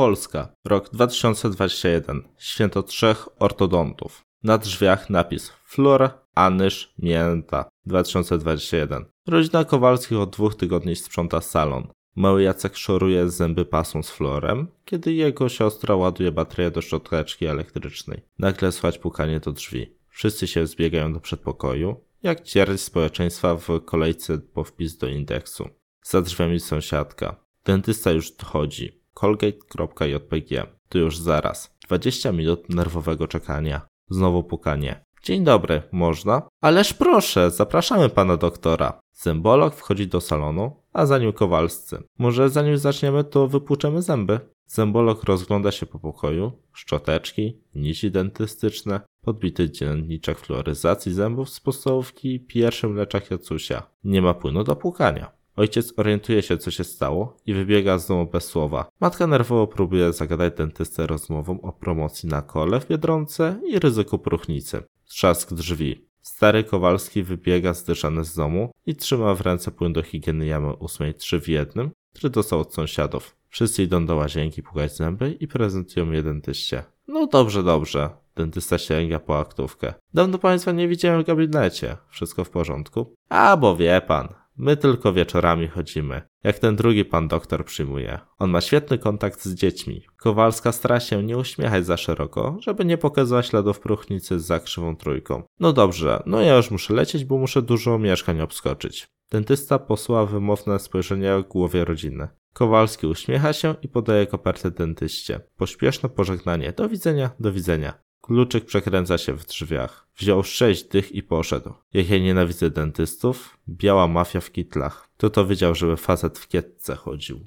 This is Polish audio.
Polska, rok 2021, święto trzech ortodontów. Na drzwiach napis Flor, Anysz, Mięta 2021. Rodzina Kowalskich od dwóch tygodni sprząta salon. Mały Jacek szoruje zęby pasą z florem, kiedy jego siostra ładuje baterię do szczoteczki elektrycznej. Nagle słychać pukanie do drzwi. Wszyscy się zbiegają do przedpokoju, jak ćwierć społeczeństwa w kolejce po wpis do indeksu. Za drzwiami sąsiadka. Dentysta już odchodzi. Colgate.jpg. Tu już zaraz. 20 minut nerwowego czekania. Znowu pukanie. Dzień dobry, można? Ależ proszę, zapraszamy pana doktora. Zębolog wchodzi do salonu, a za nim Kowalscy. Może zanim zaczniemy, to wypłuczemy zęby? Zębolog rozgląda się po pokoju. Szczoteczki, nici dentystyczne, podbity dzienniczek fluoryzacji zębów z podstawówki i pierwszy mleczak Jacusia. Nie ma płynu do płukania. Ojciec orientuje się, co się stało i wybiega z domu bez słowa. Matka nerwowo próbuje zagadać dentystę rozmową o promocji na kole w Biedronce i ryzyku próchnicy. Trzask drzwi. Stary Kowalski wybiega zdyszany z domu i trzyma w ręce płyn do higieny jamy ósmej trzy w jednym, który dostał od sąsiadów. Wszyscy idą do łazienki pukać zęby i prezentują je dentyście. No dobrze, dobrze. Dentysta sięga po aktówkę. Dawno państwa nie widziałem w gabinecie. Wszystko w porządku? A, bo wie pan. My tylko wieczorami chodzimy, jak ten drugi pan doktor przyjmuje. On ma świetny kontakt z dziećmi. Kowalska stara się nie uśmiechać za szeroko, żeby nie pokazać śladów próchnicy za krzywą trójką. No dobrze, no ja już muszę lecieć, bo muszę dużo mieszkań obskoczyć. Dentysta posła wymowne spojrzenie o głowie rodziny. Kowalski uśmiecha się i podaje kopertę dentyście. Pośpieszne pożegnanie. Do widzenia, do widzenia. Kluczyk przekręca się w drzwiach. Wziął sześć dych i poszedł. Jak ja nienawidzę dentystów, biała mafia w kitlach. To to wiedział, żeby facet w kietce chodził.